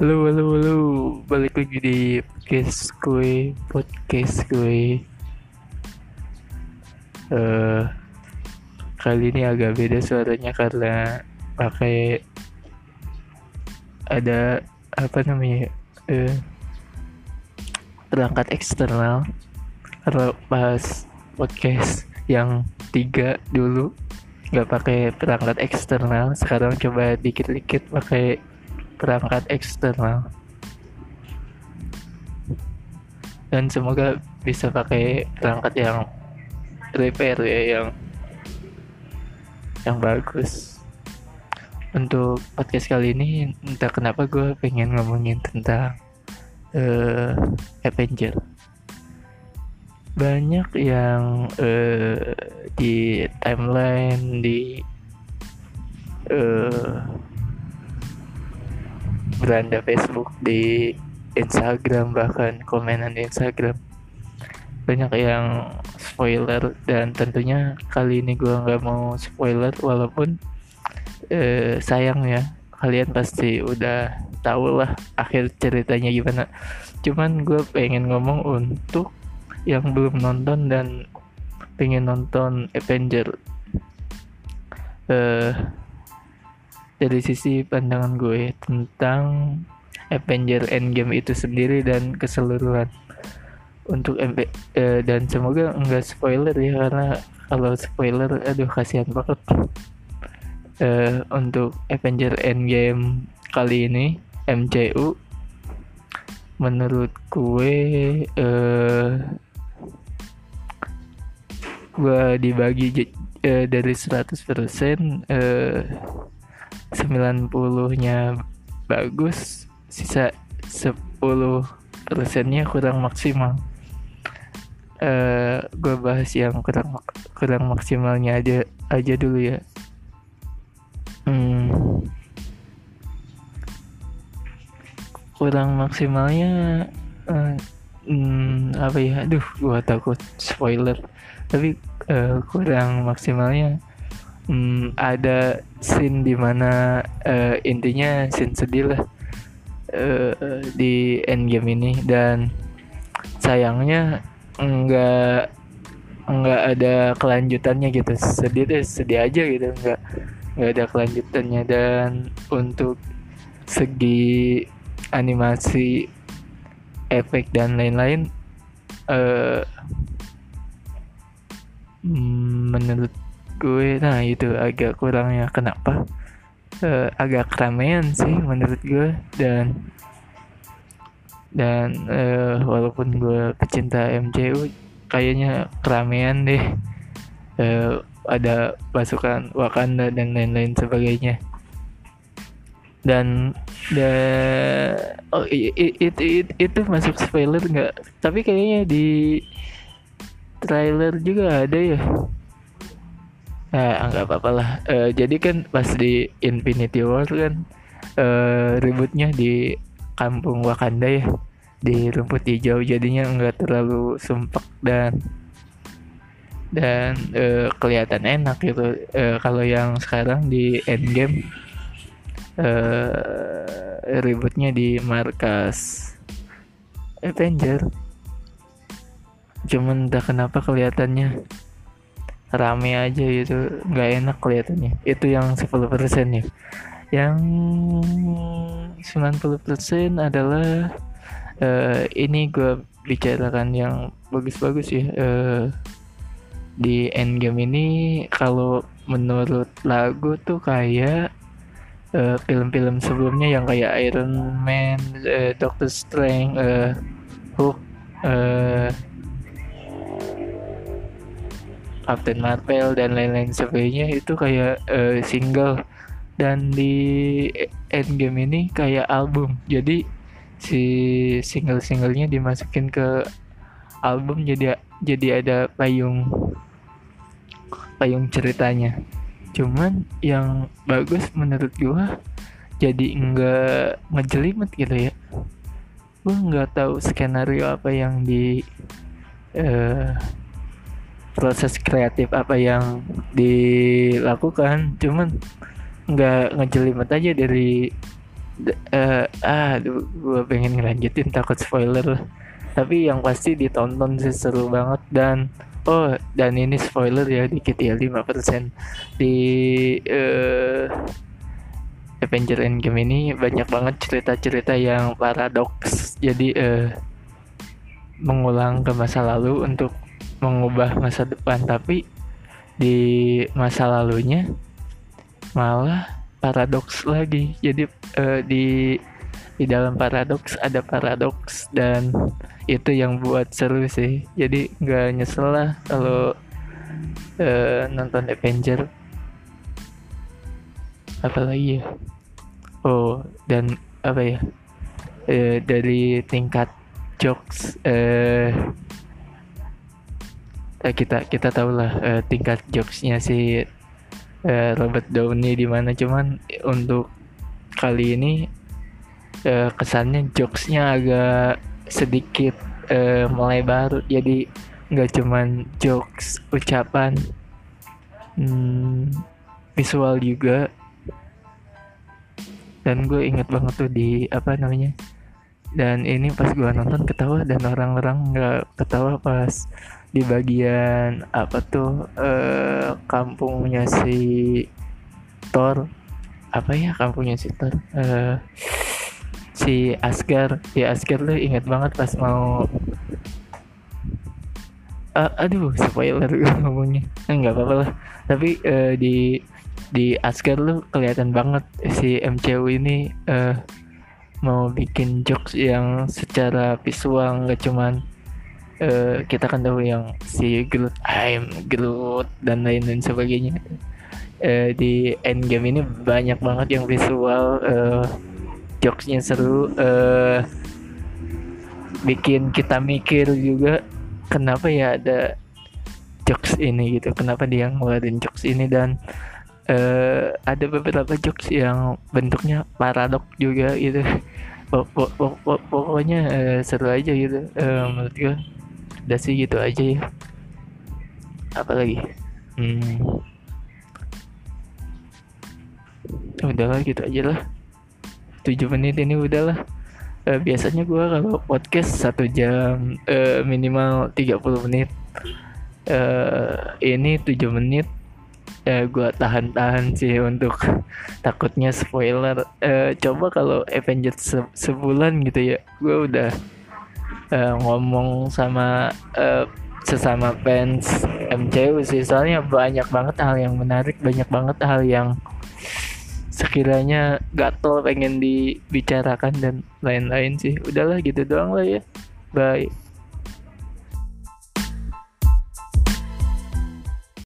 Halo, halo, halo. Balik lagi di podcast gue, podcast gue. Eh, kali ini agak beda suaranya karena pakai ada apa namanya eh, perangkat eksternal. Karena pas podcast yang tiga dulu nggak pakai perangkat eksternal, sekarang coba dikit-dikit pakai perangkat eksternal. Dan semoga bisa pakai perangkat yang repair ya yang yang bagus. Untuk podcast kali ini entah kenapa gue pengen ngomongin tentang uh, Avenger. Banyak yang uh, di timeline di uh, beranda Facebook di Instagram bahkan komenan di Instagram. Banyak yang spoiler dan tentunya kali ini gue nggak mau spoiler walaupun eh, sayang ya kalian pasti udah tahu lah akhir ceritanya gimana. Cuman gue pengen ngomong untuk yang belum nonton dan pengen nonton Avenger. Eh, dari sisi pandangan gue tentang Avenger Endgame itu sendiri dan keseluruhan untuk MP eh, dan semoga enggak spoiler ya karena kalau spoiler aduh kasihan banget. Eh, untuk Avenger Endgame kali ini MCU menurut gue eh, gue dibagi eh, dari 100% eh, 90-nya bagus, sisa 10 persennya kurang maksimal. Uh, gue bahas yang kurang kurang maksimalnya aja aja dulu ya. Hmm. Kurang maksimalnya uh, hmm, apa ya? Aduh, gue takut spoiler. Tapi uh, kurang maksimalnya hmm, ada scene di mana uh, intinya scene sedih lah uh, di endgame ini. Dan sayangnya enggak enggak ada kelanjutannya gitu. Sedih deh sedih aja gitu. Enggak enggak ada kelanjutannya. Dan untuk segi animasi efek dan lain-lain uh, menurut gue. Nah itu agak kurangnya. Kenapa? Uh, agak keramaian sih menurut gue. Dan dan uh, walaupun gue pecinta MCU kayaknya keramaian deh. Uh, ada pasukan Wakanda dan lain-lain sebagainya. Dan da oh itu itu, itu masuk spoiler nggak? Tapi kayaknya di trailer juga ada ya Nah, nggak apa-apa lah. Uh, jadi kan pas di Infinity War kan uh, ributnya di kampung Wakanda ya, di rumput hijau. Jadinya nggak terlalu sumpek dan dan uh, kelihatan enak gitu. Uh, kalau yang sekarang di Endgame uh, ributnya di markas Avenger. Cuman entah kenapa kelihatannya rame aja gitu nggak enak kelihatannya. Itu yang 10% ya. Yang 90% adalah uh, ini gue bicarakan yang bagus-bagus ya uh, di endgame ini. Kalau menurut lagu tuh kayak film film-film sebelumnya yang kayak Iron Man, uh, Doctor Strange, uh, Hulk, uh, Captain Marvel dan lain-lain sebagainya itu kayak uh, single. Dan di Endgame ini kayak album. Jadi si single-singlenya dimasukin ke album jadi jadi ada payung payung ceritanya. Cuman yang bagus menurut gua jadi enggak ngejelimet gitu ya. Gua nggak tahu skenario apa yang di uh, proses kreatif apa yang dilakukan cuman nggak ngejelimet aja dari uh, ah gue pengen ngelanjutin takut spoiler. Tapi yang pasti ditonton sih seru banget. Dan oh dan ini spoiler ya dikit ya 5% di uh, Avenger Endgame ini banyak banget cerita-cerita yang paradoks. Jadi uh, mengulang ke masa lalu untuk mengubah masa depan tapi di masa lalunya malah paradoks lagi. Jadi uh, di di dalam paradoks ada paradoks dan itu yang buat seru sih. Jadi nggak nyesel lah kalau uh, nonton Avenger. Apalagi ya? Oh dan apa ya? Uh, dari tingkat jokes uh, kita kita tahu lah uh, tingkat jokesnya si uh, Robert Downey di mana. Cuman untuk kali ini uh, kesannya jokesnya agak sedikit uh, melebar jadi nggak cuman jokes ucapan hmm, visual juga. Dan gue inget banget tuh di apa namanya dan ini pas gue nonton ketawa dan orang-orang nggak ketawa pas di bagian apa tuh eh, kampungnya si Thor. Apa ya kampungnya si Thor? Eh, si Asgar ya Asgar tuh inget banget pas mau uh, aduh spoiler ngomongnya. Eh, nggak apa-apa lah. Tapi uh, di di Asgar lu kelihatan banget si MCU ini uh, mau bikin jokes yang secara visual nggak cuman uh, kita kan tahu yang si Groot I'm Groot dan lain dan sebagainya. Uh, di Endgame ini banyak banget yang visual uh, jokesnya seru uh, bikin kita mikir juga kenapa ya ada jokes ini gitu kenapa dia ngeluarin jokes ini dan uh, ada beberapa jokes yang bentuknya paradok juga gitu pokoknya uh, seru aja gitu. Uh, menurut gue udah sih gitu aja ya. Apa lagi? Hmm. udahlah gitu aja lah. 7 menit ini udahlah uh, biasanya gue kalau podcast satu jam uh, minimal 30 menit. Uh, ini 7 menit uh, gue tahan-tahan sih untuk takutnya spoiler. Uh, coba kalau Avengers se sebulan gitu ya gue udah uh, ngomong sama uh, sesama fans MCU sih. Soalnya banyak banget hal yang menarik banyak banget hal yang sekiranya gatel pengen dibicarakan dan lain-lain sih. Udahlah gitu doang lah ya. Bye